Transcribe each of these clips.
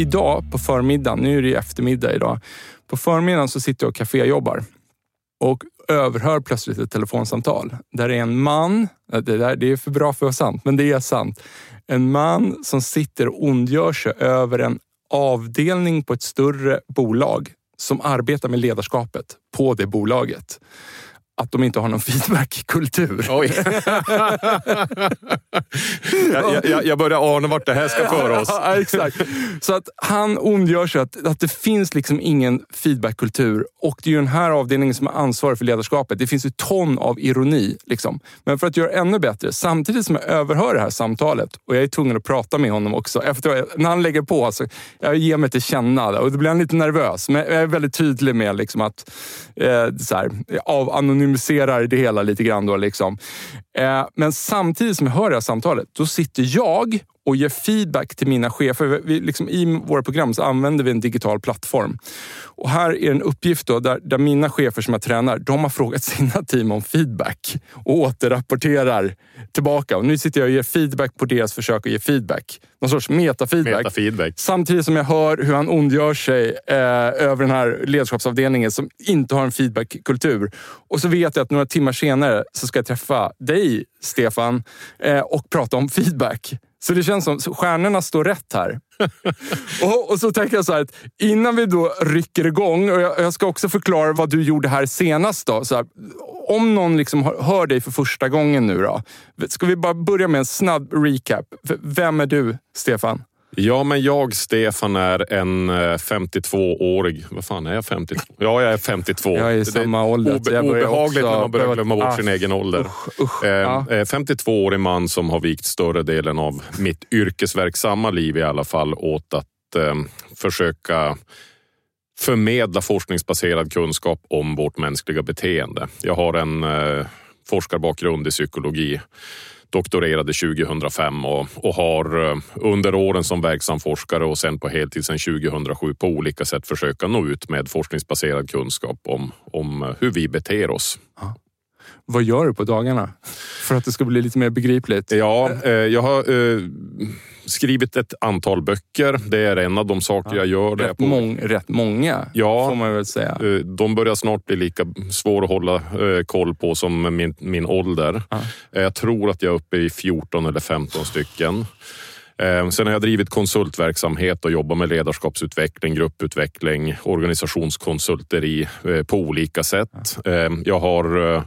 Idag på förmiddagen, nu är det eftermiddag idag, på förmiddagen så sitter jag och kaféjobbar och överhör plötsligt ett telefonsamtal. Där det är en man, det, där, det är för bra för att vara sant, men det är sant. En man som sitter och ondgör sig över en avdelning på ett större bolag som arbetar med ledarskapet på det bolaget att de inte har någon feedbackkultur. Oj. jag, jag, jag börjar ana vart det här ska föra oss. Ja, exakt. Så att han ondgör sig att, att det finns liksom ingen feedbackkultur och det är ju den här avdelningen som är ansvarig för ledarskapet. Det finns ju ton av ironi. Liksom. Men för att göra ännu bättre, samtidigt som jag överhör det här samtalet och jag är tvungen att prata med honom också. Efter, när han lägger på, alltså, jag ger mig till känna och då blir han lite nervös. Men jag är väldigt tydlig med liksom att eh, så här, av anonym anonymiserar det hela lite grann. Då, liksom. Eh, men samtidigt som jag hör det här samtalet, då sitter jag och ger feedback till mina chefer. Vi, liksom, I våra program så använder vi en digital plattform. Och här är en uppgift då, där, där mina chefer som jag tränar, de har frågat sina team om feedback och återrapporterar tillbaka. Och nu sitter jag och ger feedback på deras försök att ge feedback. Någon sorts metafeedback. metafeedback. Samtidigt som jag hör hur han ondgör sig eh, över den här ledarskapsavdelningen som inte har en feedbackkultur. Och så vet jag att några timmar senare så ska jag träffa dig, Stefan, eh, och prata om feedback. Så det känns som stjärnorna står rätt här. och, och, så tänker jag så här att innan vi då rycker igång, och jag, jag ska också förklara vad du gjorde här senast. Då, så här, om någon liksom hör dig för första gången nu då. Ska vi bara börja med en snabb recap. Vem är du, Stefan? Ja, men jag, Stefan, är en 52-årig... Eh, vad fan är jag? 52? Ja, jag är 52. Jag är i samma ålder. Obe obehagligt när man börjar glömma bort ah, sin egen ålder. Usch, usch, eh, ah. 52-årig man som har vikt större delen av mitt yrkesverksamma liv i alla fall åt att eh, försöka förmedla forskningsbaserad kunskap om vårt mänskliga beteende. Jag har en eh, forskarbakgrund i psykologi doktorerade 2005 och, och har eh, under åren som verksam forskare och sen på heltid sedan 2007 på olika sätt försöka nå ut med forskningsbaserad kunskap om, om hur vi beter oss. Ja. Vad gör du på dagarna för att det ska bli lite mer begripligt? Ja, eh, jag har eh, skrivit ett antal böcker. Det är en av de saker ja. jag gör. Rätt, på... mång, rätt många, ja, får man väl säga. Eh, de börjar snart bli lika svåra att hålla eh, koll på som min, min ålder. Ja. Eh, jag tror att jag är uppe i 14 eller 15 stycken. Sen har jag drivit konsultverksamhet och jobbat med ledarskapsutveckling, grupputveckling, organisationskonsulteri på olika sätt. Jag har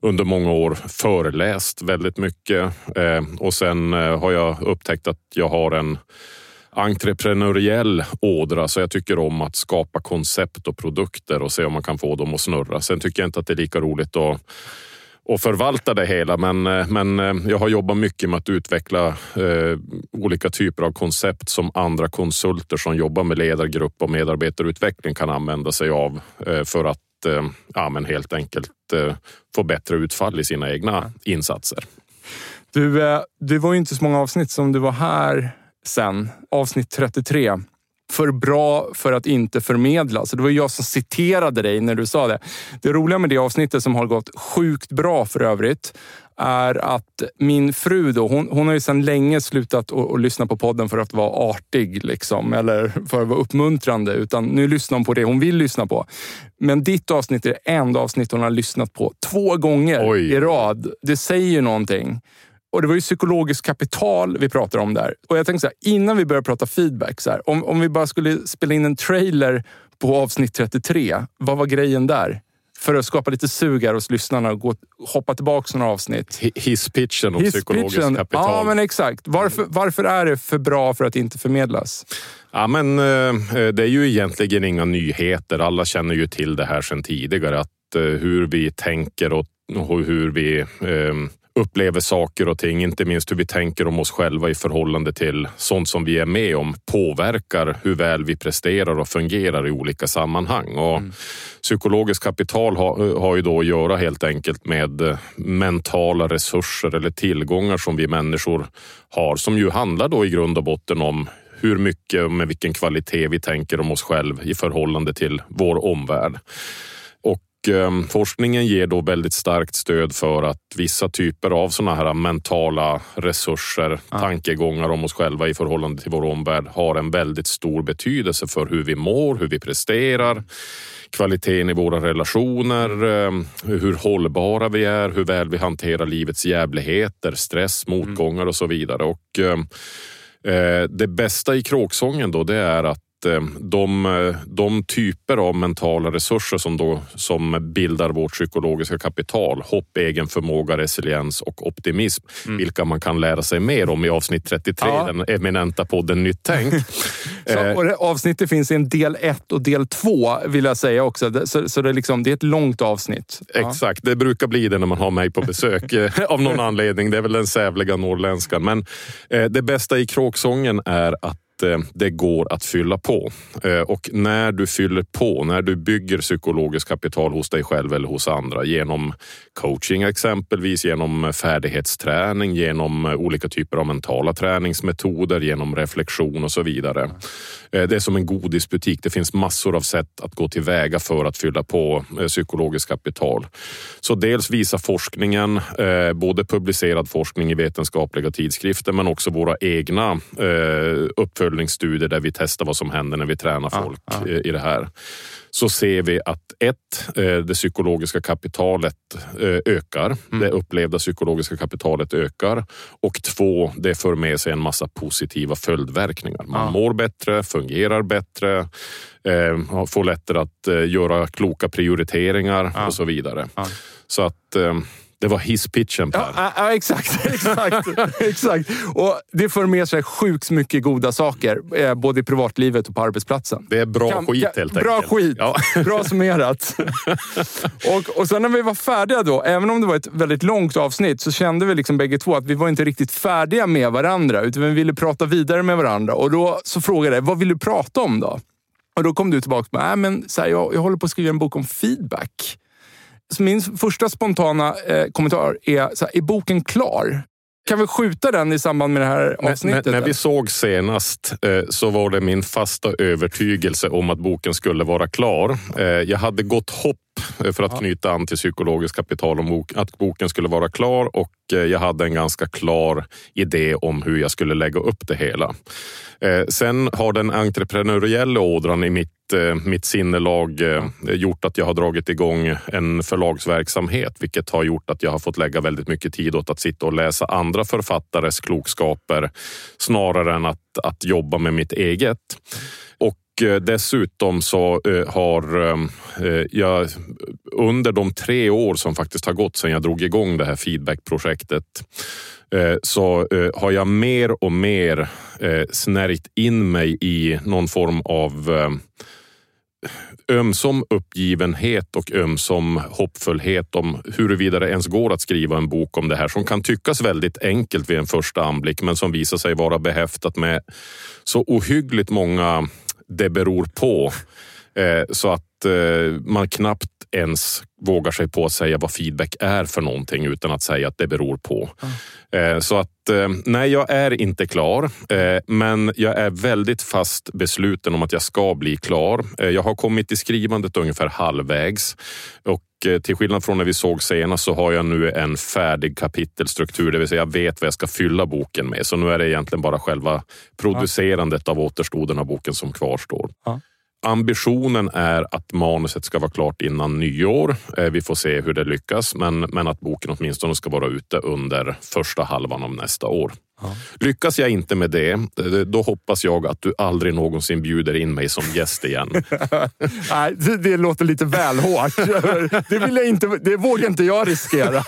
under många år föreläst väldigt mycket eh, och sen eh, har jag upptäckt att jag har en entreprenöriell ådra så jag tycker om att skapa koncept och produkter och se om man kan få dem att snurra. Sen tycker jag inte att det är lika roligt att och förvalta det hela. Men, eh, men eh, jag har jobbat mycket med att utveckla eh, olika typer av koncept som andra konsulter som jobbar med ledargrupp och medarbetarutveckling kan använda sig av eh, för att eh, ja, men helt enkelt eh, få bättre utfall i sina egna insatser. Du, eh, det var ju inte så många avsnitt som du var här sen. Avsnitt 33 för bra för att inte förmedlas. Det var jag som citerade dig när du sa det. Det roliga med det avsnittet som har gått sjukt bra för övrigt är att min fru då, hon, hon har ju sedan länge slutat att lyssna på podden för att vara artig liksom, eller för att vara uppmuntrande. Utan nu lyssnar hon på det hon vill lyssna på. Men ditt avsnitt är det enda avsnitt hon har lyssnat på två gånger Oj. i rad. Det säger ju någonting. Och det var ju psykologiskt kapital vi pratade om där. Och jag tänkte så här, innan vi börjar prata feedback, så här, om, om vi bara skulle spela in en trailer på avsnitt 33. Vad var grejen där? för att skapa lite sug här hos lyssnarna och gå, hoppa tillbaka några avsnitt. Hisspitchen och psykologiskt kapital. Ja, men exakt. Varför, varför är det för bra för att inte förmedlas? Ja, men eh, det är ju egentligen inga nyheter. Alla känner ju till det här sedan tidigare. Att eh, hur vi tänker och hur vi eh, upplever saker och ting, inte minst hur vi tänker om oss själva i förhållande till sånt som vi är med om, påverkar hur väl vi presterar och fungerar i olika sammanhang. Och mm. Psykologiskt kapital har, har ju då att göra helt enkelt med mentala resurser eller tillgångar som vi människor har, som ju handlar då i grund och botten om hur mycket och med vilken kvalitet vi tänker om oss själva i förhållande till vår omvärld. Ehm, forskningen ger då väldigt starkt stöd för att vissa typer av sådana här mentala resurser, ja. tankegångar om oss själva i förhållande till vår omvärld har en väldigt stor betydelse för hur vi mår, hur vi presterar, kvaliteten i våra relationer, ehm, hur hållbara vi är, hur väl vi hanterar livets jävligheter, stress, motgångar och så vidare. Och, ehm, eh, det bästa i kråksången då, det är att Eh, de, eh, de typer av mentala resurser som, då, som bildar vårt psykologiska kapital, hopp, egen förmåga, resiliens och optimism, mm. vilka man kan lära sig mer om i avsnitt 33, ja. den eminenta podden Nytt Tänk. så, det, avsnittet finns i en del 1 och del 2 vill jag säga också. Så, så det, är liksom, det är ett långt avsnitt. Ja. Exakt, det brukar bli det när man har mig på besök eh, av någon anledning. Det är väl den sävliga norrländskan. Men eh, det bästa i kråksången är att Eh, Eh, det går att fylla på. Eh, och när du fyller på, när du bygger psykologiskt kapital hos dig själv eller hos andra genom coaching exempelvis, genom färdighetsträning, genom olika typer av mentala träningsmetoder, genom reflektion och så vidare. Eh, det är som en godisbutik. Det finns massor av sätt att gå tillväga för att fylla på psykologiskt kapital. Så dels visar forskningen, både publicerad forskning i vetenskapliga tidskrifter men också våra egna uppföljningsstudier där vi testar vad som händer när vi tränar folk ja, ja. i det här. Så ser vi att ett, eh, det psykologiska kapitalet eh, ökar. Mm. Det upplevda psykologiska kapitalet ökar. Och två, det för med sig en massa positiva följdverkningar. Man ja. mår bättre, fungerar bättre, eh, får lättare att göra kloka prioriteringar och så vidare. Så att det var hisspitchen Per. Ja, ja, exakt. exakt, exakt. Och det för med sig sjukt mycket goda saker, eh, både i privatlivet och på arbetsplatsen. Det är bra kan, skit helt enkelt. Bra skit. Ja. Bra summerat. och, och sen när vi var färdiga då, även om det var ett väldigt långt avsnitt, så kände vi liksom bägge två att vi var inte riktigt färdiga med varandra, utan vi ville prata vidare med varandra. Och då så frågade jag, vad vill du prata om då? Och då kom du tillbaka med, äh, men så här, jag, jag håller på att skriva en bok om feedback. Min första spontana eh, kommentar är, så här, är boken klar? Kan vi skjuta den i samband med det här avsnittet? När, när, när vi såg senast eh, så var det min fasta övertygelse om att boken skulle vara klar. Eh, jag hade gott hopp eh, för att knyta an till psykologiskt kapital om bok, att boken skulle vara klar och jag hade en ganska klar idé om hur jag skulle lägga upp det hela. Sen har den entreprenöriella ådran i mitt Eh, mitt sinnelag eh, gjort att jag har dragit igång en förlagsverksamhet, vilket har gjort att jag har fått lägga väldigt mycket tid åt att sitta och läsa andra författares klokskaper snarare än att, att jobba med mitt eget. Och eh, dessutom så har jag under de tre år som faktiskt har gått sedan jag drog igång det här feedbackprojektet så har jag mer och mer snärjt in mig i någon form av ömsom uppgivenhet och ömsom hoppfullhet om huruvida det ens går att skriva en bok om det här som kan tyckas väldigt enkelt vid en första anblick men som visar sig vara behäftat med så ohyggligt många det beror på så att eh, man knappt ens vågar sig på att säga vad feedback är för någonting utan att säga att det beror på. Mm. Så att nej, jag är inte klar, men jag är väldigt fast besluten om att jag ska bli klar. Jag har kommit i skrivandet ungefär halvvägs och till skillnad från när vi såg senast så har jag nu en färdig kapitelstruktur, det vill säga jag vet vad jag ska fylla boken med. Så nu är det egentligen bara själva producerandet av återstoden av boken som kvarstår. Ja. Ambitionen är att manuset ska vara klart innan nyår. Eh, vi får se hur det lyckas, men, men att boken åtminstone ska vara ute under första halvan av nästa år. Ja. Lyckas jag inte med det, då hoppas jag att du aldrig någonsin bjuder in mig som gäst igen. Nej, det, det, låter lite väl hårt. Det, vill jag inte, det vågar inte jag riskera.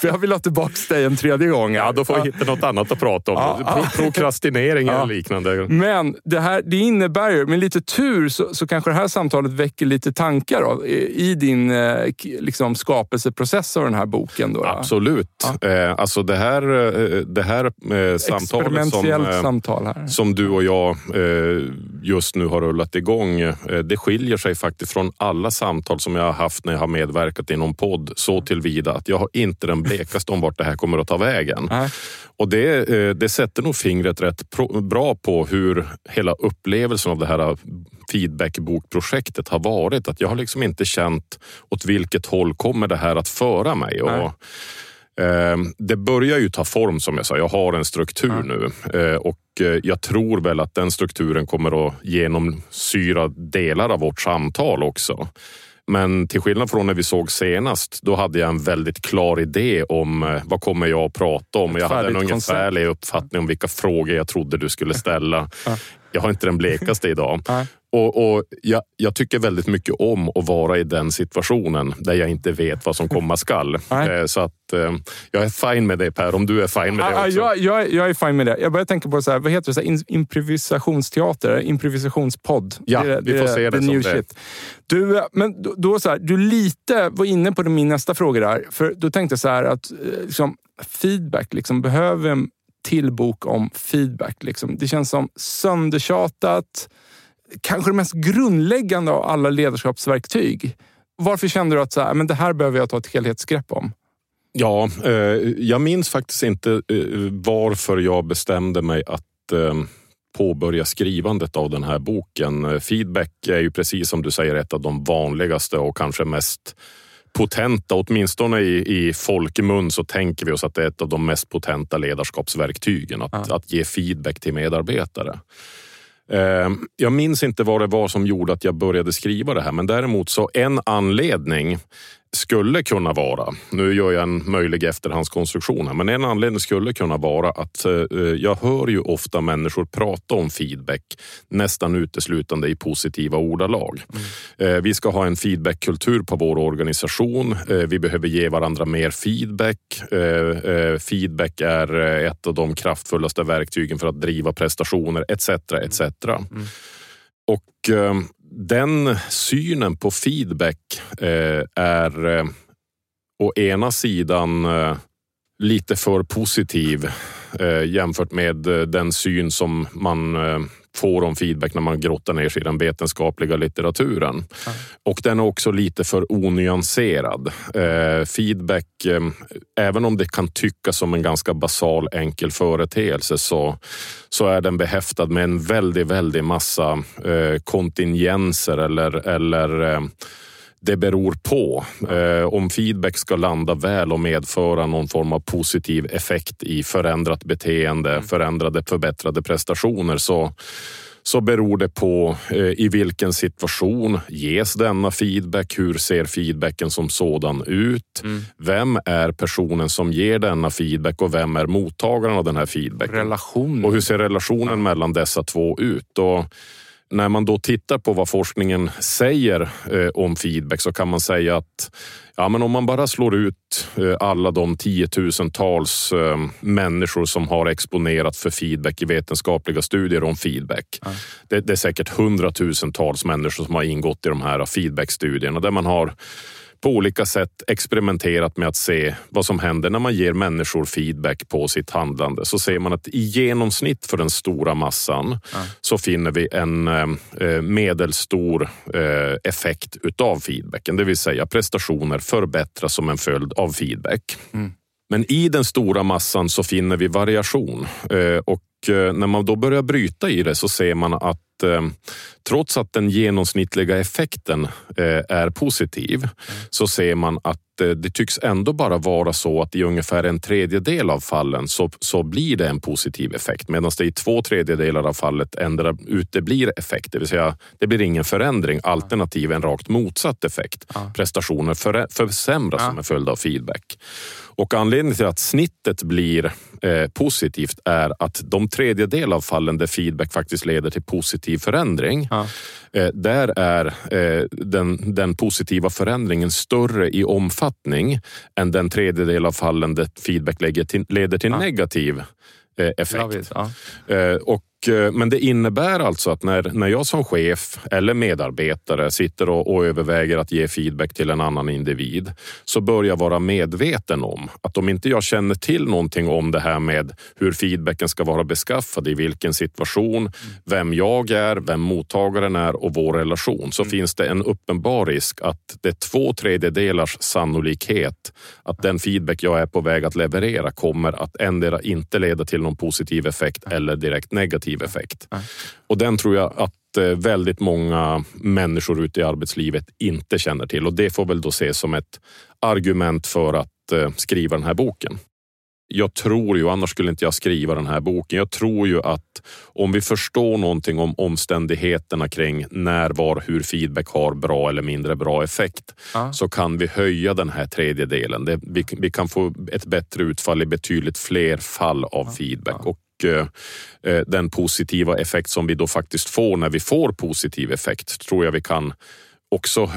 För jag vill ha tillbaka dig en tredje gång. Ja, då får vi hitta något annat att prata om. Pro prokrastinering ja. eller liknande. Men det, här, det innebär ju, med lite tur så, så kanske det här samtalet väcker lite tankar då, i din eh, liksom, skapelseprocess av den här boken. Då, Absolut. Ja. Eh, alltså det här, eh, det här samtalet som, eh, samtal här. som du och jag eh, just nu har rullat igång. Eh, det skiljer sig faktiskt från alla samtal som jag har haft när jag har medverkat i någon podd så tillvida att jag har inte den blekaste om vart det här kommer att ta vägen. Nej. Och det, det sätter nog fingret rätt bra på hur hela upplevelsen av det här feedbackbokprojektet har varit. Att jag har liksom inte känt åt vilket håll kommer det här att föra mig. Och det börjar ju ta form som jag sa. Jag har en struktur ja. nu eh, och eh, jag tror väl att den strukturen kommer att genomsyra delar av vårt samtal också. Men till skillnad från när vi såg senast, då hade jag en väldigt klar idé om eh, vad kommer jag att prata om. Jag hade en ungefärlig uppfattning om vilka frågor jag trodde du skulle ställa. Jag har inte den blekaste idag. Och, och jag, jag, tycker väldigt mycket om att vara i den situationen där jag inte vet vad som komma skall. Eh, så att eh, jag är fine med det Per, om du är fine med det också. Jag, jag, jag är fine med det. Jag börjar tänka på så här, vad heter det, så här, improvisationsteater, improvisationspodd. Ja, det, vi får det, se det, det som det. Shit. Du, men då, då, så här, du lite var inne på min nästa fråga där. För då tänkte jag så här att eh, liksom, feedback, liksom, behöver en till bok om feedback. Liksom. Det känns som söndertjatat kanske det mest grundläggande av alla ledarskapsverktyg. Varför kände du att så här, men det här behöver jag ta ett helhetsgrepp om? Ja, eh, jag minns faktiskt inte eh, varför jag bestämde mig att eh, påbörja skrivandet av den här boken. Feedback är ju precis som du säger ett av de vanligaste och kanske mest potenta, åtminstone i, i folkmun så tänker vi oss att det är ett av de mest potenta ledarskapsverktygen. Att, ja. att ge feedback till medarbetare. Eh, jag minns inte vad det var som gjorde att jag började skriva det här, men däremot så en anledning skulle kunna vara, nu gör jag en möjlig efterhandskonstruktion här, men en anledning skulle kunna vara att eh, jag hör ju ofta människor prata om feedback nästan uteslutande i positiva ordalag. Mm. Eh, vi ska ha en feedbackkultur på vår organisation. Eh, vi behöver ge varandra mer feedback. Eh, feedback är ett av de kraftfullaste verktygen för att driva prestationer etc. etc. Mm. Och den synen på feedback eh, är eh, å ena sidan eh, lite för positiv eh, jämfört med eh, den syn som man eh, får om feedback när man grottar ner sig i den vetenskapliga litteraturen. Mm. Och den är också lite för onyanserad. Eh, feedback, eh, även om det kan tyckas som en ganska basal enkel företeelse så, så är den behäftad med en väldigt, väldigt massa eh, kontingenser eller, eller eh, det beror på. Eh, om feedback ska landa väl och medföra någon form av positiv effekt i förändrat beteende, mm. förändrade förbättrade prestationer så så beror det på eh, i vilken situation ges denna feedback? Hur ser feedbacken som sådan ut? Mm. Vem är personen som ger denna feedback och vem är mottagaren av den här feedbacken? Relation. Och hur ser relationen mellan dessa två ut? Och när man då tittar på vad forskningen säger eh, om feedback så kan man säga att ja, men om man bara slår ut eh, alla de tiotusentals eh, människor som har exponerat för feedback i vetenskapliga studier om feedback. Ja. Det, det, är säkert hundratusentals människor som har ingått i de här feedbackstudierna där man har på olika sätt experimenterat med att se vad som händer när man ger människor feedback på sitt handlande. Så ser man att i genomsnitt för den stora massan ja. så finner vi en eh, medelstor eh, effekt utav feedbacken. Det vill säga prestationer förbättras som en följd av feedback. Mm. Men i den stora massan så finner vi variation eh, och eh, när man då börjar bryta i det så ser man att eh, trots att den genomsnittliga effekten är positiv så ser man att det tycks ändå bara vara så att i ungefär en tredjedel av fallen så, så blir det en positiv effekt medan det i två tredjedelar av fallet ändrar, uteblir effekt. Det vill säga, det blir ingen förändring alternativ en rakt motsatt effekt. Prestationer för, försämras som en följd av feedback. Och anledningen till att snittet blir eh, positivt är att de tredjedel av fallen där feedback faktiskt leder till positiv förändring, ja. eh, där är eh, den, den, positiva förändringen större i omfattning än den tredjedel av fallen där feedback till, leder till ja. negativ eh, effekt. Ja. Eh, och men det innebär alltså att när, när jag som chef eller medarbetare sitter och, och, överväger att ge feedback till en annan individ så bör jag vara medveten om att om inte jag känner till någonting om det här med hur feedbacken ska vara beskaffad, i vilken situation, vem jag är, vem mottagaren är och vår relation så mm. finns det en uppenbar risk att det är två tredjedelars sannolikhet att den feedback jag är på väg att leverera kommer att ändra inte leda till någon positiv effekt eller direkt negativ negativ effekt. Och den tror jag att eh, väldigt många människor ute i arbetslivet inte känner till och det får väl då ses som ett argument för att eh, skriva den här boken. Jag tror ju, annars skulle inte jag skriva den här boken. Jag tror ju att om vi förstår någonting om omständigheterna kring när, var, hur feedback har bra eller mindre bra effekt ja. så kan vi höja den här tredjedelen. Det, vi, vi kan få ett bättre utfall i betydligt fler fall av ja. feedback och Eh, eh, den positiva effekt som vi då faktiskt får när vi får positiv effekt tror jag vi kan också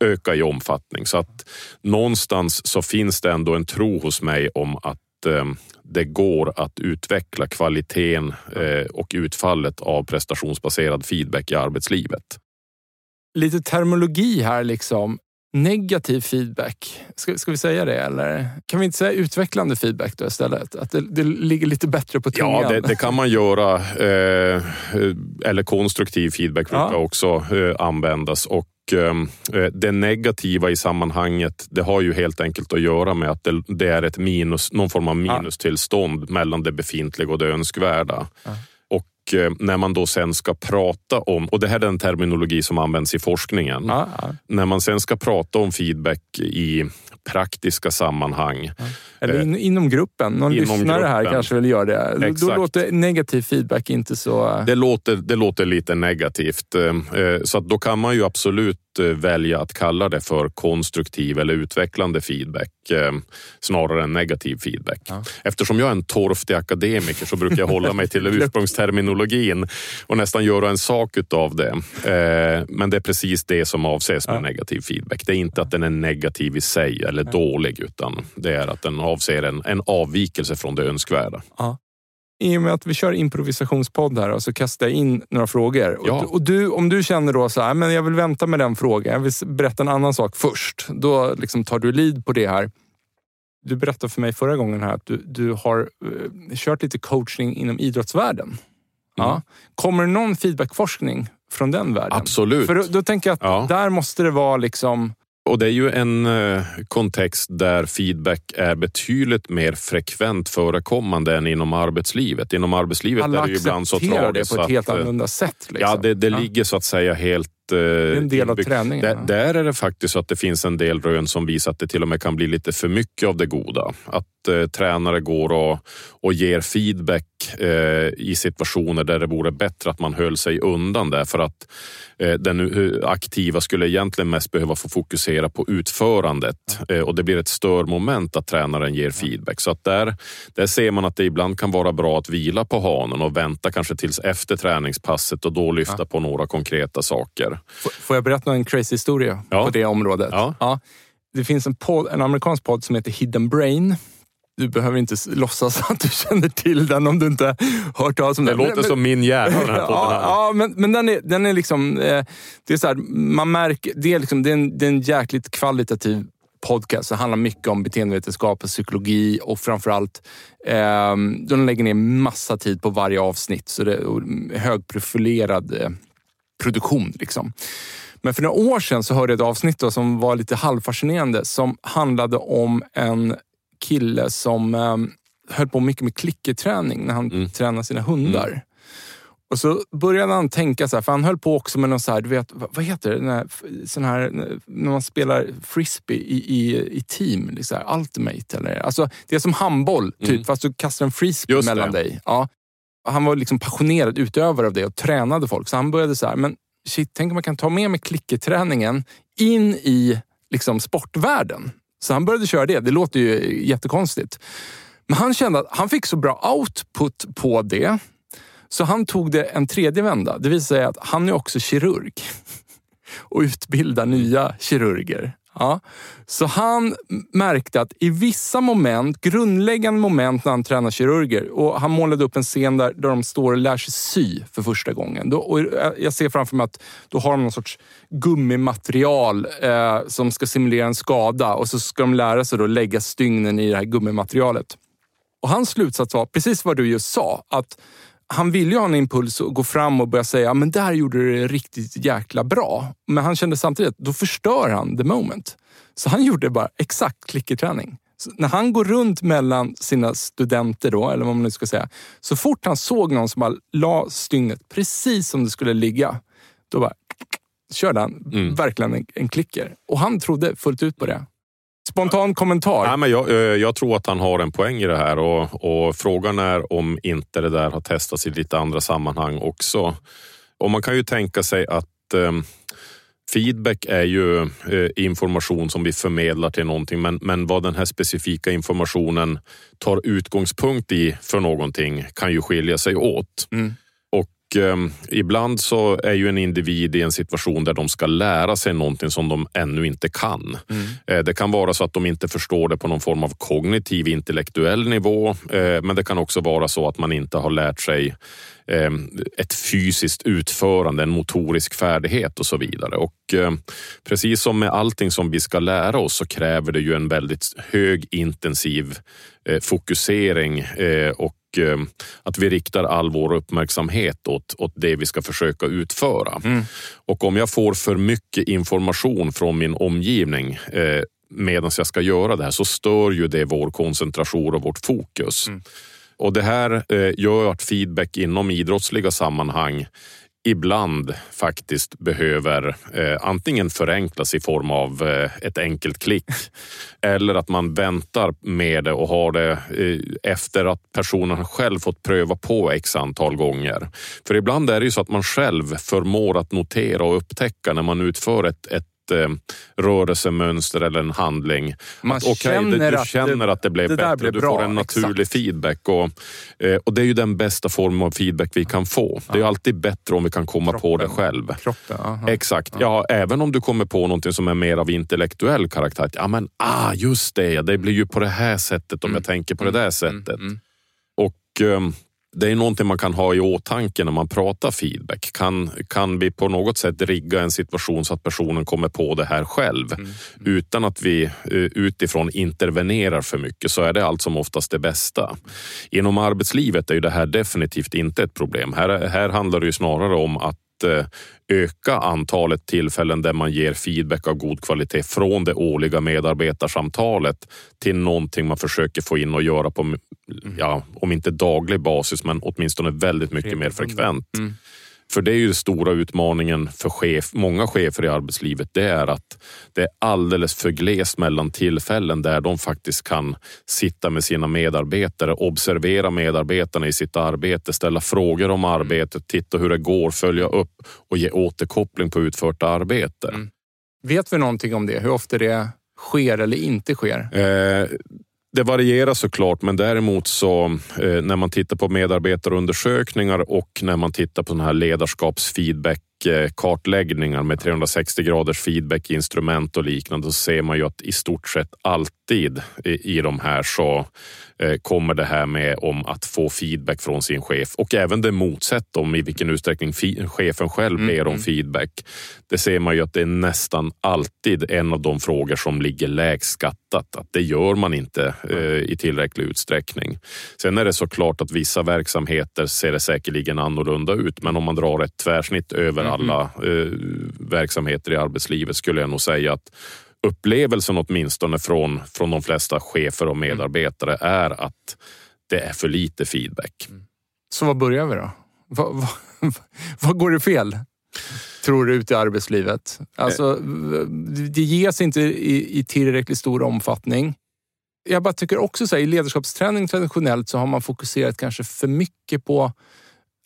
öka i omfattning. Så att någonstans så finns det ändå en tro hos mig om att eh, det går att utveckla kvaliteten och utfallet av prestationsbaserad feedback i arbetslivet. Lite termologi här liksom negativ feeedback. Ska, ska, vi säga det eller? Kan vi inte säga utvecklande feedback då istället? Att det, det ligger lite bättre på tungan. Ja, det, det kan man göra. Eh, eller konstruktiv feedback brukar ja. också eh, användas. Och eh, det negativa i sammanhanget, det har ju helt enkelt att göra med att det, det är ett minus, någon form av minustillstånd ja. mellan det befintliga och det önskvärda. Ja. Eh, när man då sen ska prata om, och det här är den terminologi som används i forskningen. Ja, ja. När man sen ska prata om feedback i praktiska sammanhang. Ja. Eller in, inom gruppen. Någon inom lyssnare gruppen. här kanske vill göra det. Exakt. Då låter negativ feedback inte så... Det låter, det låter lite negativt. Eh, så då kan man ju absolut eh, välja att kalla det för konstruktiv eller utvecklande feedback snarare än negativ feedback. Ja. Eftersom jag är en torftig akademiker så brukar jag hålla mig till ursprungsterminologin och nästan göra en sak av det. Men det är precis det som avses med ja. negativ feedback. Det är inte att den är negativ i sig eller dålig utan det är att den avser en, en avvikelse från det önskvärda. Ja. I och med att vi kör improvisationspodd här så kastar jag in några frågor. Ja. Och, du, om du känner då så här, men jag vill vänta med den frågan. Jag vill berätta en annan sak först. Då liksom tar du lead på det här. Du berättade för mig förra gången här att du, du har uh, kört lite coaching inom idrottsvärlden. Mm. Ja. Kommer det någon feedbackforskning från den världen? Absolut. För då, då tänker jag att ja. där måste det vara liksom och det är ju en eh, kontext där feedback är betydligt mer frekvent förekommande än inom arbetslivet. Inom arbetslivet Alla är det ju ibland så tragiskt. Alla det på ett helt att, eh, annorlunda sätt. Liksom. Ja, det, det ja. ligger så att säga helt en del av träningen. Där, där, är det faktiskt så att det finns en del rön som visar att det till och med kan bli lite för mycket av det goda. Att eh, tränare går och, och ger feedback eh, i situationer där det vore bättre att man höll sig undan därför att eh, den eh, aktiva skulle egentligen mest behöva få fokusera på utförandet eh, och det blir ett störmoment att tränaren ger feedback. Så att där, där ser man att det ibland kan vara bra att vila på hanen och vänta kanske tills efter träningspasset och då lyfta ja. på några konkreta saker. Får jag berätta en crazy historia ja. på det området? Ja. ja. Det finns en, podd, en amerikansk podd som heter Hidden Brain. du behöver inte låtsas att du känner till den om du inte hört talas om den. Det låter men, som min hjärna den här. Ja, ja, men, men den är, den är liksom... Eh, det är så här, man märker... Det är, liksom, det, är en, det är en jäkligt kvalitativ podcast. Det handlar mycket om beteendevetenskap och psykologi och framförallt eh, de lägger ner massa tid på varje avsnitt. Så det är högprofilerad eh, produktion. Liksom. Men för några år sedan så hörde jag ett avsnitt då, som var lite halvfascinerande som handlade om en kille som eh, höll på mycket med klickerträning när han mm. tränade sina hundar. Mm. Och så började han tänka så här, för han höll på också med någon så här, du vet, vad heter det? Här, sån här, när man spelar frisbee i, i, i team, liksom, ultimate eller? Alltså, det är som handboll, typ, mm. fast du kastar en frisbee Just mellan det. dig. Ja. Han var liksom passionerad utövare av det och tränade folk. Så han började så här, men shit, tänk om man kan ta med mig klickerträningen in i liksom, sportvärlden. Så han började köra det. Det låter ju jättekonstigt. Men han kände att han fick så bra output på det så han tog det en tredje vända. Det visar sig att han är också kirurg och utbildar nya kirurger. Ja. Så han märkte att i vissa moment, grundläggande moment när han tränar kirurger och han målade upp en scen där, där de står och lär sig sy för första gången. Då, och jag ser framför mig att då har de någon sorts gummimaterial eh, som ska simulera en skada och så ska de lära sig att lägga stygnen i det här gummimaterialet. Och hans slutsats var precis vad du just sa. att han ville ju ha en impuls att gå fram och börja säga men där gjorde du det riktigt jäkla bra. Men han kände samtidigt att då förstör han the moment. Så han gjorde bara exakt klickerträning. Så när han går runt mellan sina studenter, då, eller vad man nu ska säga, så fort han såg någon som bara la stygnet precis som det skulle ligga, då bara körde han mm. verkligen en, en klicker. Och han trodde fullt ut på det. Spontan kommentar? Nej, men jag, eh, jag, tror att han har en poäng i det här och, och, frågan är om inte det där har testats i lite andra sammanhang också. Och man kan ju tänka sig att eh, Feedback är ju eh, information som vi förmedlar till någonting men, men vad den här specifika informationen tar utgångspunkt i för någonting kan ju skilja sig åt. Mm. Eh, ibland så är ju en individ i en situation där de ska lära sig någonting som de ännu inte kan. Mm. Eh, det kan vara så att de inte förstår det på någon form av kognitiv intellektuell nivå. Eh, men det kan också vara så att man inte har lärt sig ehm, ett fysiskt utförande, en motorisk färdighet och så vidare. Och ehm, precis som med allting som vi ska lära oss så kräver det ju en väldigt hög intensiv fokusering eh, och Eh, att vi riktar all vår uppmärksamhet åt, åt det vi ska försöka utföra. Mm. Och om jag får för mycket information från min omgivning eh, medan jag ska göra det här så stör ju det vår koncentration och vårt fokus. Mm. Och Det här eh, gör att feedback inom idrottsliga sammanhang ibland faktiskt behöver eh, antingen förenklas i form av eh, ett enkelt klick eller att man väntar med det och har det eh, efter att personen själv fått pröva på x antal gånger. För ibland är det ju så att man själv förmår att notera och upptäcka när man utför ett, ett eh, rörelsemönster eller en handling. Man att, okay, känner, det, du känner att, att det blev det bättre. Blev du bra, får en naturlig exakt. feedback. Och, eh, och Det är ju den bästa formen av feedback vi kan få. Det är alltid bättre om vi kan komma Kroppen. på det själv. Kroppen, exakt. Ja. även om du kommer på någonting som är mer av intellektuell karaktär. Ja, men ah, just det. Det blir ju på det här sättet om mm. jag tänker på det där mm. sättet. Mm. mm. Och um, det är någonting man kan ha i åtanke när man pratar feedback. Kan, kan vi på något sätt rigga en situation så att personen kommer på det här själv mm. Utan att vi eh, utifrån intervenerar för mycket så är det allt som oftast det bästa. Inom arbetslivet är ju det här definitivt inte ett problem. Här, här handlar det ju snarare om att Eh, öka antalet tillfällen där man ger feedback av god kvalitet från det årliga medarbetarsamtalet till någonting man försöker få in och göra på, ja, om inte daglig basis, men åtminstone väldigt mycket mer frekvent. Mm. För det är ju den stora utmaningen för chef, många chefer i arbetslivet. Det är att det är alldeles för glest mellan tillfällen där de faktiskt kan sitta med sina medarbetare, observera medarbetarna i sitt arbete, ställa frågor om arbetet, titta hur det går, följa upp och ge återkoppling på utfört arbete. Mm. Vet vi någonting om det? Hur ofta det sker eller inte sker? Eh, det varierar såklart, men däremot så eh, när man tittar på medarbetarundersökningar och när man tittar på sån här ledarskapsfeedback feedback-kartläggningar med 360 graders feedback-instrument och liknande så ser man ju att i stort sett alltid i, i de här så kommer det här med om att få feedback från sin chef och även det motsatt om i vilken utsträckning chefen själv ber om mm. feedback. Det ser man ju att det är nästan alltid en av de frågor som ligger lägst skattat. Att det gör man inte eh, i tillräcklig utsträckning. Sen är det såklart att vissa verksamheter ser det säkerligen annorlunda ut, men om man drar ett tvärsnitt över mm. alla eh, verksamheter i arbetslivet skulle jag nog säga att upplevelsen åtminstone från, från de flesta chefer och mm. medarbetare är att det är för lite feedback. Mm. Så vad börjar vi då? Vad, vad, vad går det fel? Tror du ute i arbetslivet? Alltså, det ges inte i, i tillräckligt stor omfattning. Jag bara tycker också så här, i ledarskapsträning traditionellt så har man fokuserat kanske för mycket på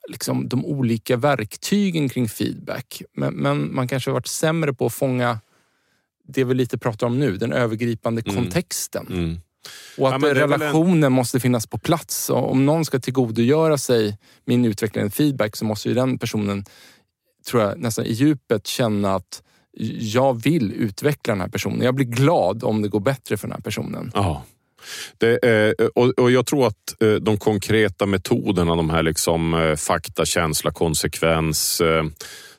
liksom, de olika verktygen kring feedback. Men, men man kanske har varit sämre på att fånga det vi lite pratar om nu, den övergripande mm. kontexten. Mm. Och att ja, relationen en... måste finnas på plats. Och om någon ska tillgodogöra sig min utveckling feedback så måste ju den personen, tror jag, nästan i djupet känna att jag vill utveckla den här personen. Jag blir glad om det går bättre för den här personen. Ja. Det, eh, och, och, jag tror att eh, de konkreta metoderna, de här liksom eh, fakta, känsla, konsekvens,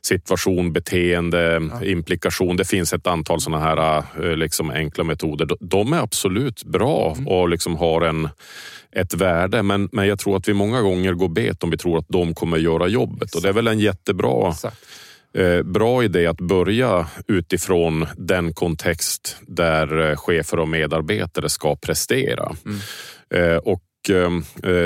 situation, beteende, ja. implikation. Det finns ett antal sådana här eh, liksom enkla metoder. De är absolut bra mm. och liksom har en, ett värde. Men, men jag tror att vi många gånger går bet om vi tror att de kommer göra jobbet. Exakt. Och det är väl en jättebra Exakt. Eh, bra idé att börja utifrån den kontext där eh, chefer och medarbetare ska prestera. Mm. Och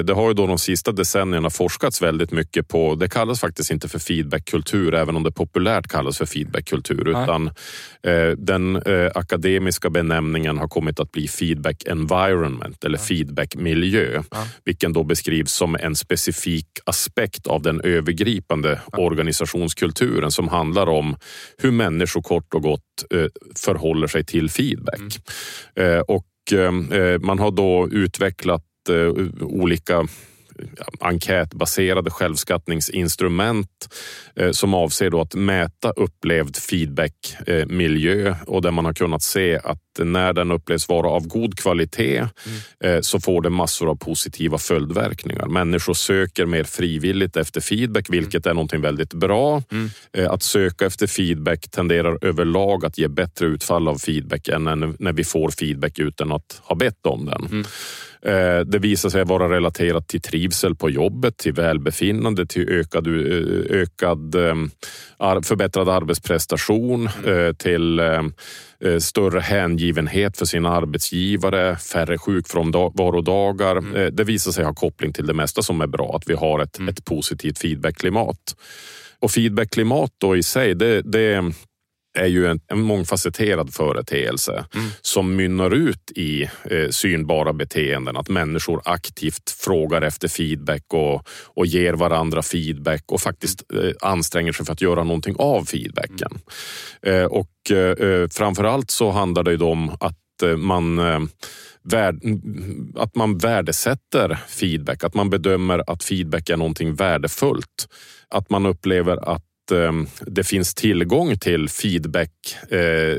det har ju då de sista decennierna forskats väldigt mycket på, det kallas faktiskt inte för feedbackkultur, även om det populärt kallas för feedbackkultur, utan eh, den eh, akademiska benämningen har kommit att bli feedback environment eller feedbackmiljö, vilken då beskrivs som en specifik aspekt av den övergripande organisationskulturen som handlar om hur människor kort och gott förhåller sig till feedback. Mm. Och man har då utvecklat Eh, olika enkätbaserade självskattningsinstrument eh, som avser då att mäta upplevd feedbackmiljö och där man har kunnat se att när den upplevs vara av god kvalitet mm. så får det massor av positiva följdverkningar. Människor söker mer frivilligt efter feedback, vilket mm. är någonting väldigt bra. Mm. Att söka efter feedback tenderar överlag att ge bättre utfall av feedback än när vi får feedback utan att ha bett om den. Eh, det visar sig vara relaterat till trivsel på jobbet, till välbefinnande, till ökad, eh, ökad ehm, förbättrad arbetsprestation, mm. Eh, till större hängivenhet för sina arbetsgivare, färre sjukfrånvarodagar. Mm. Det visar sig ha koppling till det mesta som är bra, att vi har ett, mm. ett positivt feedbackklimat. Och feedbackklimat då i sig, det, det är ju en, en mångfacetterad företeelse mm. som mynnar ut i eh, synbara beteenden. Att människor aktivt frågar efter feedback och, och ger varandra feedback och faktiskt eh, anstränger sig för att göra någonting av feedbacken. Mm. Eh, och eh, eh framförallt så handlar det ju om att eh, man att man värdesätter feedback, att man bedömer att feedback är någonting värdefullt. Att man upplever att det finns tillgång till feedback, eh,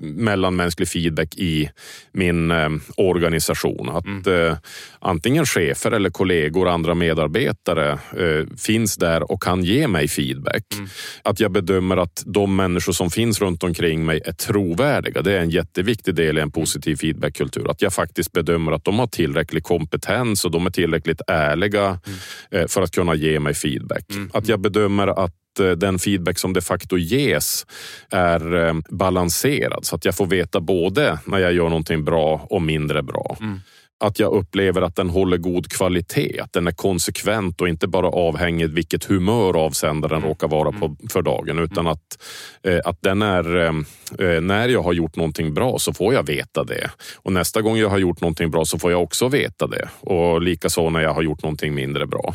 mellanmänsklig feedback i min eh, organisation. Att mm. eh, antingen chefer eller kollegor, andra medarbetare eh, finns där och kan ge mig feedback. Mm. Att jag bedömer att de människor som finns runt omkring mig är trovärdiga. Det är en jätteviktig del i en positiv feedbackkultur. Att jag faktiskt bedömer att de har tillräcklig kompetens och de är tillräckligt ärliga mm. Eh, för att kunna ge mig feedback. Mm. Att jag bedömer att Eh, den feedback som de facto ges är eh, balanserad så att jag får veta både när jag gör någonting bra och mindre bra. Mm att jag upplever att den håller god kvalitet, att den är konsekvent och inte bara avhängig vilket humör avsändaren mm. råkar vara på mm. för dagen, utan mm. att, eh, att den är, eh, när jag har gjort någonting bra så får jag veta det. Och nästa gång jag har gjort någonting bra så får jag också veta det. Och likaså när jag har gjort någonting mindre bra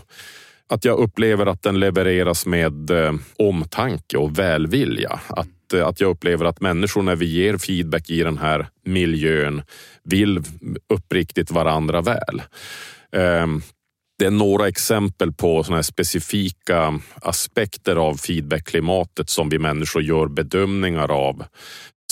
att jag upplever att den levereras med eh, omtanke och välvilja. Att, eh, att jag upplever att människor när vi ger feedback i den här miljön vill uppriktigt varandra väl. Eh, det är några exempel på såna specifika aspekter av feedbackklimatet som vi människor gör bedömningar av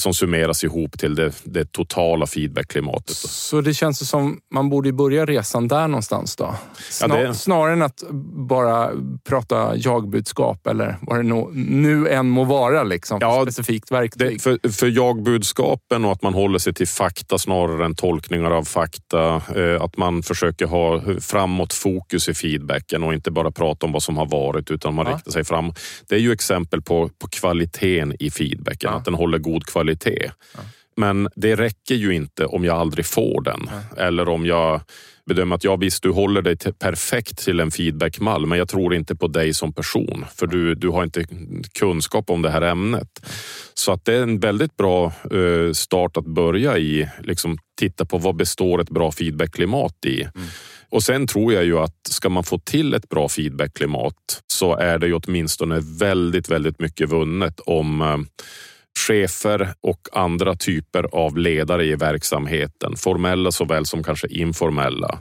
som summeras ihop till det, det totala feedbackklimatet. Så det känns som man borde börja resan där någonstans då? Snar, ja, det... Snarare än att bara prata jagbudskap eller vad det no, nu än må vara liksom, ja, specifikt verktyg. Det, för, för jagbudskapen och att man håller sig till fakta snarare än tolkningar av fakta. Eh, att man försöker ha framåt fokus i feedbacken och inte bara prata om vad som har varit utan man ja. riktar sig fram. Det är ju exempel på, på kvaliteten i feedbacken, ja. att den håller god kvalitet kvalitet. Ja. Men det räcker ju inte om jag aldrig får den. Ja. Eller om jag bedömer att ja, visst, du håller dig till, perfekt till en feedbackmall, men jag tror inte på dig som person, för du, du har inte kunskap om det här ämnet. Så att det är en väldigt bra uh, start att börja i. Liksom, titta på vad består ett bra feedbackklimat i? Mm. Och sen tror jag ju att ska man få till ett bra feedbackklimat så är det ju åtminstone väldigt, väldigt mycket vunnet om uh, chefer och andra typer av ledare i verksamheten, formella såväl som kanske informella,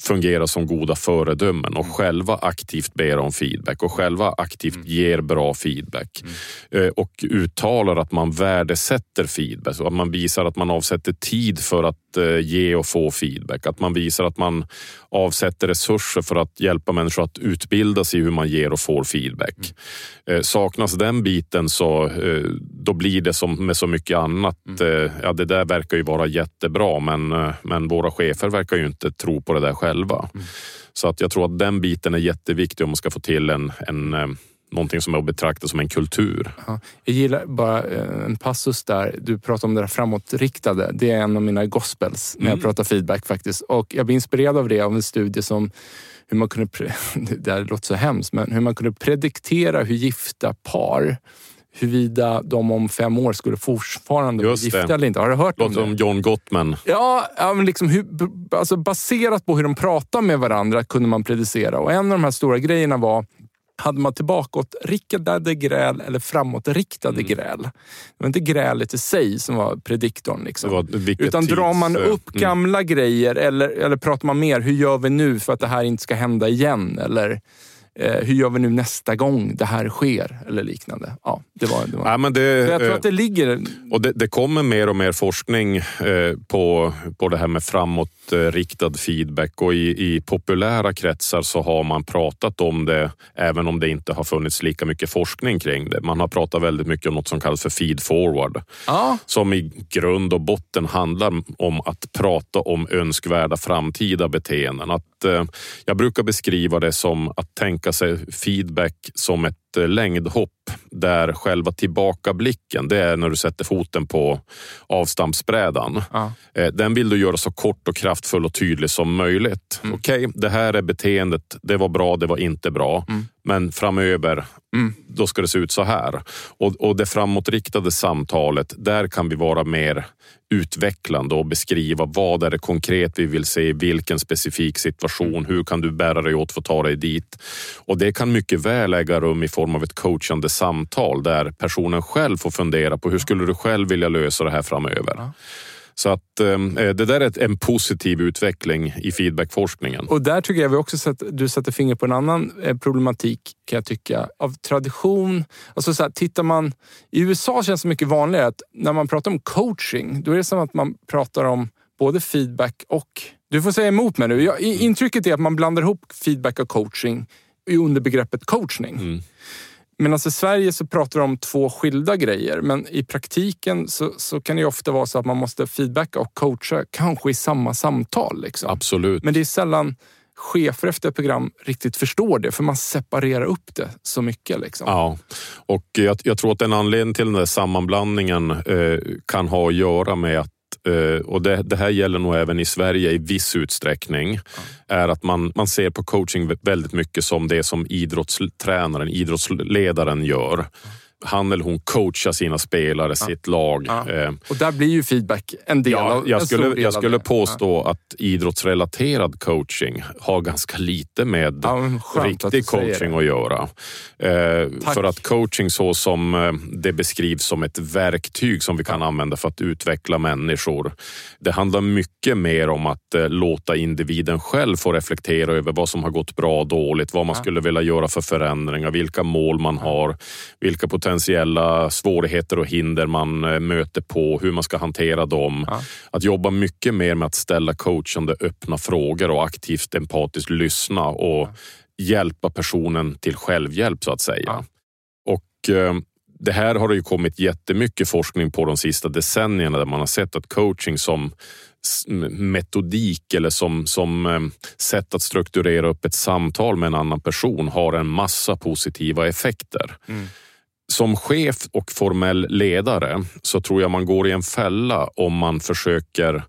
fungerar som goda föredömen och själva aktivt ber om feedback och själva aktivt mm. ger bra feedback mm. Eh, och uttalar att man värdesätter feedback och att man visar att man avsätter tid för att eh, ge och få feedback. Att man visar att man avsätter resurser för att hjälpa människor att utbilda sig i hur man ger och får feedback. Mm. Eh, saknas den biten så då blir det som med så mycket annat. Mm. Ja, det där verkar ju vara jättebra men, men våra chefer verkar ju inte tro på det där själva. Mm. Så att jag tror att den biten är jätteviktig om man ska få till en, en eh, någonting som är att betrakta som en kultur. Ja, jag gillar bara eh, en passus där. Du pratar om det där framåtriktade. Det är en av mina gospels när jag mm. pratar feedback faktiskt. Och jag blir inspirerad av det av en studie som hur man kunde, det här låter så hemskt, men hur man kunde prediktera hur gifta par huruvida de om fem år skulle fortfarande vara gifta eller inte. Har du hört Låter om det? som John Gottman. Ja, ja men liksom hur, alltså baserat på hur de pratar med varandra kunde man predicera. Och en av de här stora grejerna var hade man tillbakåtriktade gräl eller framåtriktade mm. gräl. Det var inte grälet i sig som var prediktorn. Liksom. Utan tids... drar man upp mm. gamla grejer eller, eller pratar man mer, hur gör vi nu för att det här inte ska hända igen? Eller eh, hur gör vi nu nästa gång det här sker? Eller liknande. Ja, det var, det var. Ja, men det, jag tror att det ligger... Och det, det kommer mer och mer forskning eh, på, på det här med framåtriktad feedback och i, i populära kretsar så har man pratat om det även om det inte har funnits lika mycket forskning kring det. Man har pratat väldigt mycket om något som kallas för feed forward. Ja. Som i grund och botten handlar om att prata om önskvärda framtida beteenden. Att, eh, Eh, jag brukar beskriva det som att tänka sig feedback som ett längdhopp där själva tillbakablicken, det är när du sätter foten på avstampsbrädan. Ja. Eh, den vill du göra så kort och kraftfull och tydlig som möjligt. Mm. Okej, okay, det här är beteendet. Det var bra, det var inte bra. Mm. Men framöver, mm. då ska det se ut så här. Och, och det framåtriktade samtalet, där kan vi vara mer utvecklande och beskriva vad är det konkret vi vill se i vilken specifik situation. Hur kan du bära dig åt för att ta dig dit? Och det kan mycket väl äga rum i form av ett coachande samtal där personen själv får fundera på hur skulle du själv vilja lösa det här framöver? Ja. Så att eh, det där är en positiv utveckling i feedbackforskningen. Och där tycker jag vi också att du sätter fingret på en annan eh, problematik kan jag tycka. Av tradition. Alltså så här, tittar man... I USA känns det mycket vanligare att när man pratar om coaching, då är det som att man pratar om både feedback och... Du får säga emot mig nu. Jag, intrycket är att man blandar ihop feedback och coaching under begreppet coachning. Mm. Medan alltså i Sverige så pratar de om två skilda grejer, men i praktiken så, så kan det ofta vara så att man måste feedbacka och coacha, kanske i samma samtal. Liksom. Absolut. Men det är sällan chefer efter ett program riktigt förstår det, för man separerar upp det så mycket. Liksom. Ja, och jag, jag tror att en anledning till den där sammanblandningen eh, kan ha att göra med att och det, det, här gäller nog även i Sverige i viss utsträckning, mm. är att man, man ser på coaching väldigt mycket som det som idrottstränaren, idrottsledaren gör. Han eller hon coachar sina spelare, ja. sitt lag. Ja. Eh, och där blir ju feedback en del ja, av, Jag skulle, del jag skulle påstå att idrottsrelaterad coaching har ganska lite med riktig att coaching att göra. Eh, för att coaching så som eh, det beskrivs som ett verktyg som vi kan använda för att utveckla människor. Det handlar mycket mer om att låta individen själv få reflektera över vad som har gått bra och dåligt, vad man skulle vilja göra för förändringar, vilka mål man har, vilka potentiella svårigheter och hinder man eh, möter på, hur man ska hantera dem. Ja. Att jobba mycket mer med att ställa coachande öppna frågor och aktivt empatiskt lyssna och ja. hjälpa personen till självhjälp så att säga. Ja. Och eh, det här har det ju kommit jättemycket forskning på de sista decennierna där man har sett att coaching som metodik eller som, som eh, sätt att strukturera upp ett samtal med en annan person har en massa positiva effekter. Mm. Som chef och formell ledare så tror jag man går i en fälla om man försöker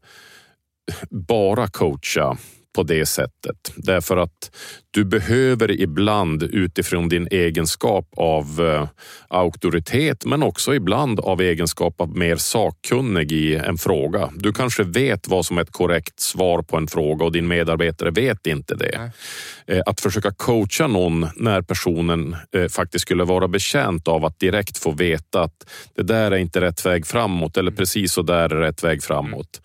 bara coacha på det sättet. Därför att du behöver ibland utifrån din egenskap av uh, auktoritet men också ibland av egenskap av mer sakkunnig i en fråga. Du kanske vet vad som är ett korrekt svar på en fråga och din medarbetare vet inte det. Uh, att försöka coacha någon när personen uh, faktiskt skulle vara bekänt av att direkt få veta att det där är inte rätt väg framåt eller precis så där är rätt väg framåt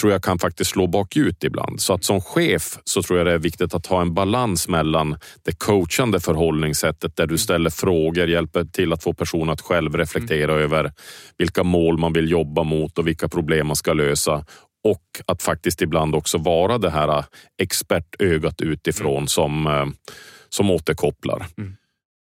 tror jag kan faktiskt slå bakut ibland. Så att som chef så tror jag det är viktigt att ha en balans mellan det coachande förhållningssättet där du ställer frågor, hjälper till att få personen att själv reflektera mm. över vilka mål man vill jobba mot och vilka problem man ska lösa och att faktiskt ibland också vara det här expertögat utifrån mm. som, eh, som återkopplar. Mm.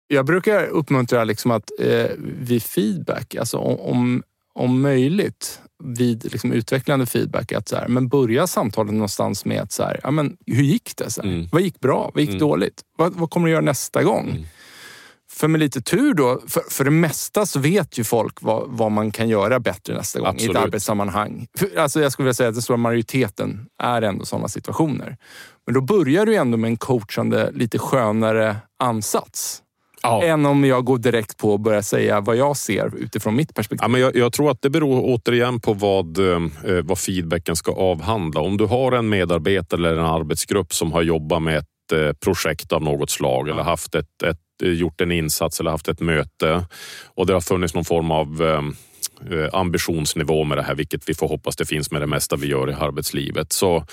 Jag brukar uppmuntra liksom att eh, vid feedback, alltså om, om möjligt vid liksom utvecklande feedback att så här, men börja samtalet någonstans med att så här, ja, men hur gick det? Så mm. Vad gick bra? Vad gick mm. dåligt? Vad, vad, kommer du göra nästa gång? Mm. För med lite tur då, för, för det mesta så vet ju folk vad, vad man kan göra bättre nästa gång Absolut. i ett arbetssammanhang. För, alltså jag skulle vilja säga att den stora majoriteten är ändå sådana situationer. Men då börjar du ändå med en coachande, lite skönare ansats. Ja. Än om jag går direkt på och börjar säga vad jag ser utifrån mitt perspektiv. Ja, men jag, jag tror att det beror återigen på vad, eh, vad feedbacken ska avhandla. Om du har en medarbetare eller en arbetsgrupp som har jobbat med ett eh, projekt av något slag ja. eller haft ett, ett, gjort en insats eller haft ett möte och det har funnits någon form av eh, Eh, ambitionsnivå med det här, vilket vi får hoppas det finns med det mesta vi gör i arbetslivet, så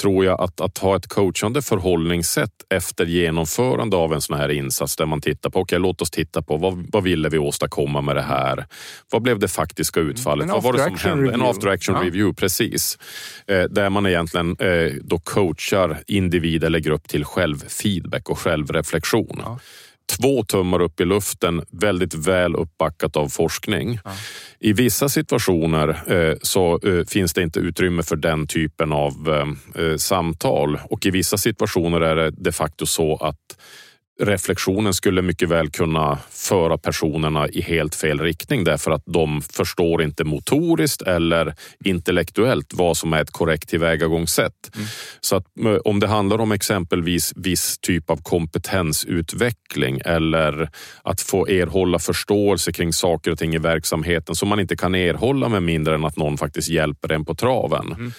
tror jag att, att ha ett coachande förhållningssätt efter genomförande av en sån här insats där man tittar på, okej okay, låt oss titta på vad, vad ville vi åstadkomma med det här? Vad blev det faktiska mm. utfallet? vad var det som hände? Review. En after action ja. review, precis. Eh, där man egentligen eh, då coachar individ eller grupp till självfeedback och självreflektion. Ja två tummar upp i luften, väldigt väl uppbackat av forskning. Ja. I vissa situationer eh, så eh, finns det inte utrymme för den typen av eh, samtal och i vissa situationer är det de facto så att reflektionen skulle mycket väl kunna föra personerna i helt fel riktning därför att de förstår inte motoriskt eller intellektuellt vad som är ett korrekt tillvägagångssätt. Mm. Så att eh, om det handlar om exempelvis viss typ av kompetensutveckling eller att få erhålla förståelse kring saker och ting i verksamheten som man inte kan erhålla med mindre än att någon faktiskt hjälper en på traven. Mm.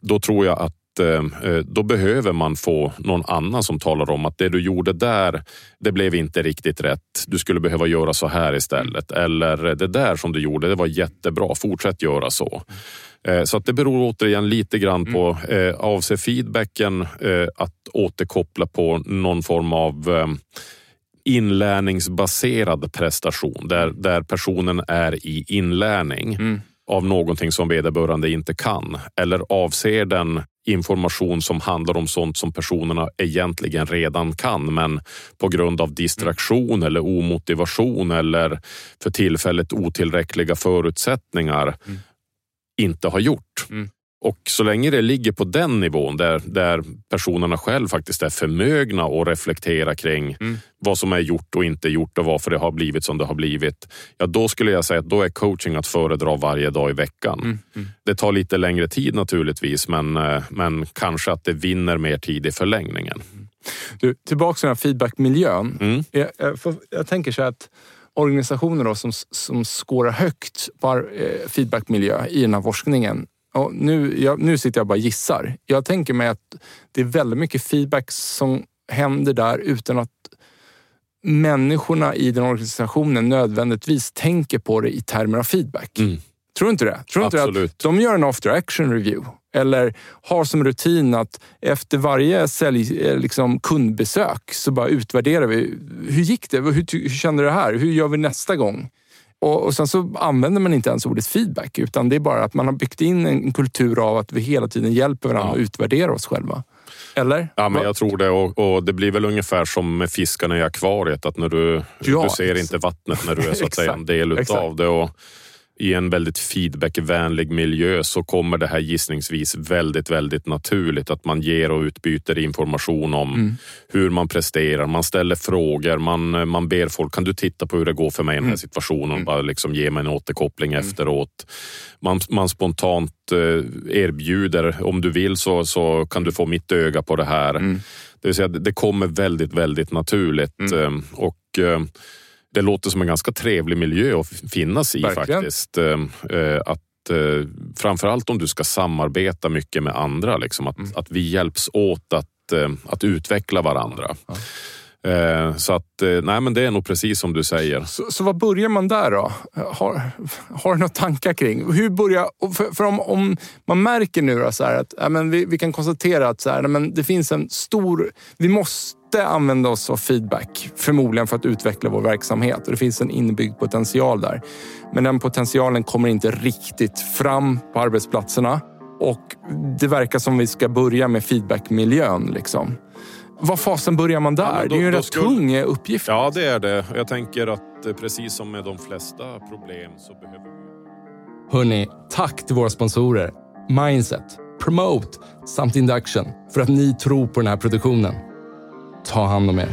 Då tror jag att Eh, eh, då behöver man få någon annan som talar om att det du gjorde där, det blev inte riktigt rätt. Du skulle behöva göra så här istället. Eller det där som du gjorde, det var jättebra. Fortsätt göra så. Eh, så att det beror återigen lite grann på, mm. avser feedbacken att återkoppla på någon form av inlärningsbaserad prestation där, där personen är i inlärning. Mm av någonting som vederbörande inte kan? Eller avser den information som handlar om sånt som personerna egentligen redan kan men på grund av distraktion eller omotivation eller för tillfället otillräckliga förutsättningar mm. inte har gjort. Mm. Och så länge det ligger på den nivån där, där personerna själv faktiskt är förmögna att reflektera kring mm. vad som är gjort och inte gjort och varför det har blivit som det har blivit. Ja, då skulle jag säga att då är coaching att föredra varje dag i veckan. Mm. Mm. Det tar lite längre tid naturligtvis, men, eh, men kanske att det vinner mer tid i förlängningen. Du, tillbaka till den här feedbackmiljön. Mm. Jag, jag, jag tänker så att organisationer då som, som skårar högt på eh, feedbackmiljö i den här forskningen. Och nu, jag, nu sitter jag bara och gissar. Jag tänker mig att det är väldigt mycket feedback som händer där utan att människorna i den organisationen nödvändigtvis tänker på det i termer av feedback. Mm. Tror du inte det? Tror inte Absolut. att de gör en after action review eller har som rutin att efter varje sälj, eh, liksom kundbesök så bara utvärderar vi. Hur gick det? Hur, hur kände du det här? Hur gör vi nästa gång? Och, och, Sen så använder man inte ens ordet feedback utan det är bara att man har byggt in en kultur av att vi hela tiden hjälper varandra ja. att utvärdera oss själva. Eller? Ja, men jag tror det. Och, och, det blir väl ungefär som med fiskarna i akvariet. Att när du, ja, du ser inte vattnet när du är så att säga en del utav det. Och i en väldigt feedbackvänlig miljö så kommer det här gissningsvis väldigt, väldigt naturligt. Att man ger och utbyter information om mm. hur man presterar. Man ställer frågor. Man, man ber folk, kan du titta på hur det går för mig i den här mm. situationen? Mm. Bara liksom ge mig en återkoppling mm. efteråt. Man, man spontant eh, erbjuder, om du vill så, så kan du få mitt öga på det här. Mm. Det vill säga, det kommer väldigt, väldigt naturligt. Mm. Ehm, och eh, det låter som en ganska trevlig miljö att finnas i Verkligen. faktiskt. Ehm, eh, att eh, framförallt om du ska samarbeta mycket med andra, liksom, att, mm. att vi hjälps åt att, eh, att utveckla varandra. Ja. Eh, så att, eh, nej men det är nog precis som du säger. Så, så vad börjar man där då? Har, har du några tankar kring? Hur börjar, för, för om, om, man märker nu då så att ja, men vi, vi kan konstatera att så här, men det finns en stor... Vi måste måste använda oss av feedback, förmodligen för att utveckla vår verksamhet. Och det finns en inbyggd potential där. Men den potentialen kommer inte riktigt fram på arbetsplatserna. Och det verkar som vi ska börja med feedbackmiljön. Liksom. Vad fasen börjar man där? Ja, då, det är ju en rätt skulle... tung uppgift. Ja, det är det. Jag tänker att eh, precis som med de flesta problem så behöver vi... Hörni, tack till våra sponsorer Mindset, Promote samt Induction för att ni tror på den här produktionen. Ta hand om er.